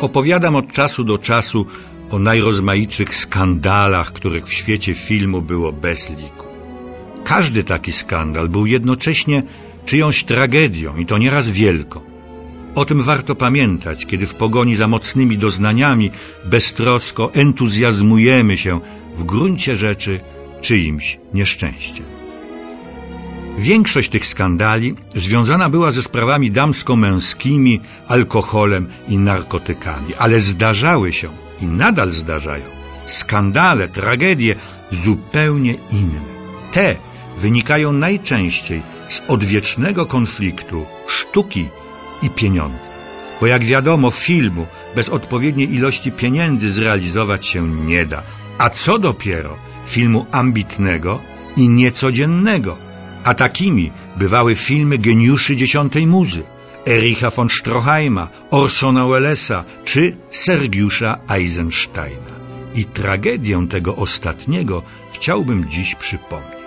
Opowiadam od czasu do czasu o najrozmaitszych skandalach, których w świecie filmu było bez liku. Każdy taki skandal był jednocześnie czyjąś tragedią i to nieraz wielką. O tym warto pamiętać, kiedy w pogoni za mocnymi doznaniami beztrosko entuzjazmujemy się w gruncie rzeczy czyimś nieszczęściem. Większość tych skandali związana była ze sprawami damsko-męskimi, alkoholem i narkotykami, ale zdarzały się i nadal zdarzają skandale, tragedie zupełnie inne. Te wynikają najczęściej z odwiecznego konfliktu sztuki i pieniądza. Bo jak wiadomo, filmu bez odpowiedniej ilości pieniędzy zrealizować się nie da. A co dopiero filmu ambitnego i niecodziennego. A takimi bywały filmy geniuszy dziesiątej muzy, Ericha von Stroheima, Orsona Wellesa czy Sergiusza Eisensteina. I tragedię tego ostatniego chciałbym dziś przypomnieć.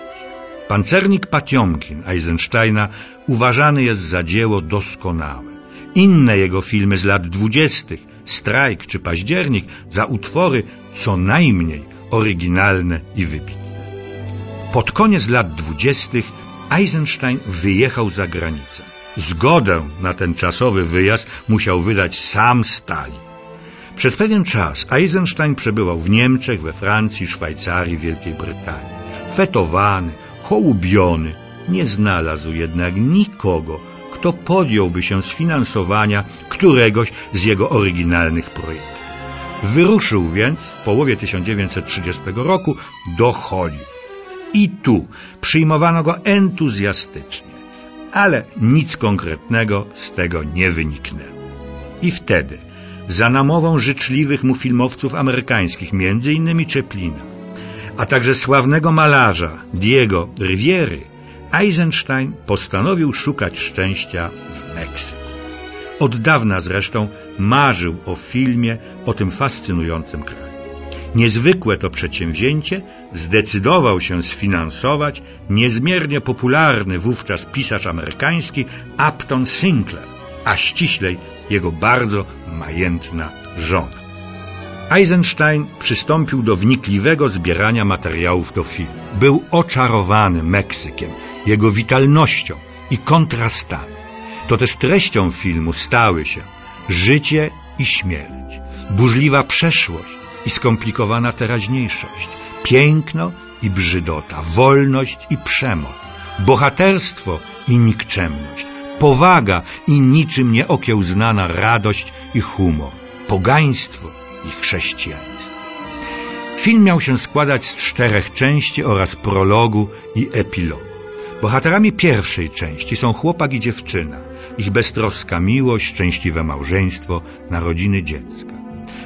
Pancernik Patiomkin Eisensteina uważany jest za dzieło doskonałe. Inne jego filmy z lat dwudziestych, Strajk czy Październik, za utwory co najmniej oryginalne i wybitne. Pod koniec lat dwudziestych Eisenstein wyjechał za granicę. Zgodę na ten czasowy wyjazd musiał wydać sam Stalin. Przez pewien czas Eisenstein przebywał w Niemczech, we Francji, Szwajcarii, Wielkiej Brytanii. Fetowany, hołubiony, nie znalazł jednak nikogo, kto podjąłby się sfinansowania któregoś z jego oryginalnych projektów. Wyruszył więc w połowie 1930 roku do Hollywood. I tu przyjmowano go entuzjastycznie, ale nic konkretnego z tego nie wyniknęło. I wtedy, za namową życzliwych mu filmowców amerykańskich, innymi Chaplina, a także sławnego malarza Diego Riviery, Eisenstein postanowił szukać szczęścia w Meksyku. Od dawna zresztą marzył o filmie o tym fascynującym kraju. Niezwykłe to przedsięwzięcie zdecydował się sfinansować niezmiernie popularny wówczas pisarz amerykański Upton Sinclair, a ściślej jego bardzo majętna żona. Eisenstein przystąpił do wnikliwego zbierania materiałów do filmu. Był oczarowany Meksykiem, jego witalnością i kontrastami. To też treścią filmu stały się życie i śmierć, burzliwa przeszłość i skomplikowana teraźniejszość, piękno i brzydota, wolność i przemoc, bohaterstwo i nikczemność, powaga i niczym nieokiełznana radość i humor, pogaństwo i chrześcijaństwo. Film miał się składać z czterech części oraz prologu i epilogu. Bohaterami pierwszej części są chłopak i dziewczyna, ich beztroska miłość, szczęśliwe małżeństwo, narodziny dziecka.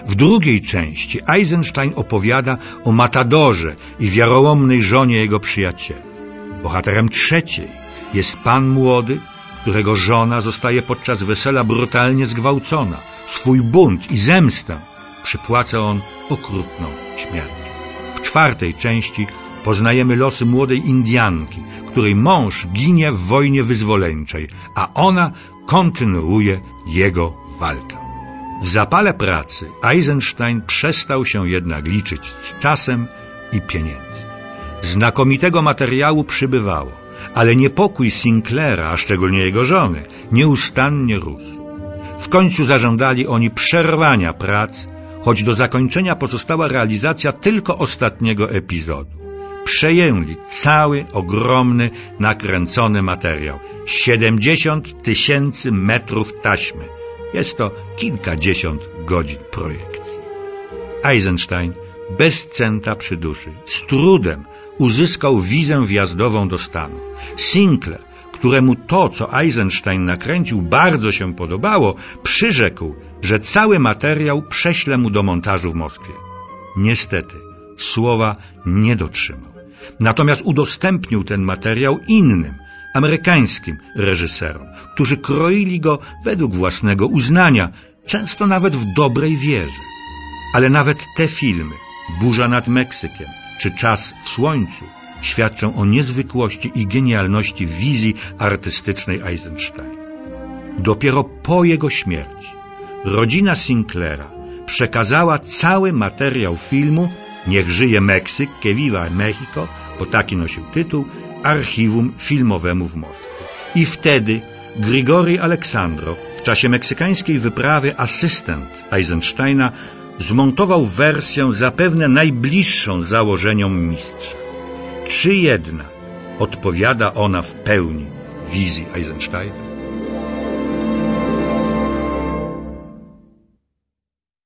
W drugiej części Eisenstein opowiada o Matadorze i wiarołomnej żonie jego przyjaciela. Bohaterem trzeciej jest pan młody, którego żona zostaje podczas wesela brutalnie zgwałcona. Swój bunt i zemstę przypłaca on okrutną śmiercią. W czwartej części poznajemy losy młodej Indianki, której mąż ginie w wojnie wyzwoleńczej, a ona kontynuuje jego walkę. W zapale pracy Eisenstein przestał się jednak liczyć z czasem i pieniędzmi. Znakomitego materiału przybywało, ale niepokój Sinclaira, a szczególnie jego żony, nieustannie rósł. W końcu zażądali oni przerwania prac, choć do zakończenia pozostała realizacja tylko ostatniego epizodu. Przejęli cały, ogromny, nakręcony materiał. 70 tysięcy metrów taśmy jest to kilkadziesiąt godzin projekcji. Eisenstein bez centa przy duszy, z trudem uzyskał wizę wjazdową do Stanów. Sinclair, któremu to, co Eisenstein nakręcił, bardzo się podobało, przyrzekł, że cały materiał prześle mu do montażu w Moskwie. Niestety, słowa nie dotrzymał. Natomiast udostępnił ten materiał innym, amerykańskim reżyserom, którzy kroili go według własnego uznania, często nawet w dobrej wierze. Ale nawet te filmy, Burza nad Meksykiem czy Czas w Słońcu, świadczą o niezwykłości i genialności wizji artystycznej Eisensteina. Dopiero po jego śmierci, rodzina Sinclaira przekazała cały materiał filmu Niech żyje Meksyk, que viva Mexico, bo taki nosił tytuł, archiwum filmowemu w Moskwie. I wtedy Grigory Aleksandrow, w czasie meksykańskiej wyprawy asystent Eisensteina, zmontował wersję zapewne najbliższą założeniom mistrza. Czy jednak odpowiada ona w pełni wizji Eisensteina?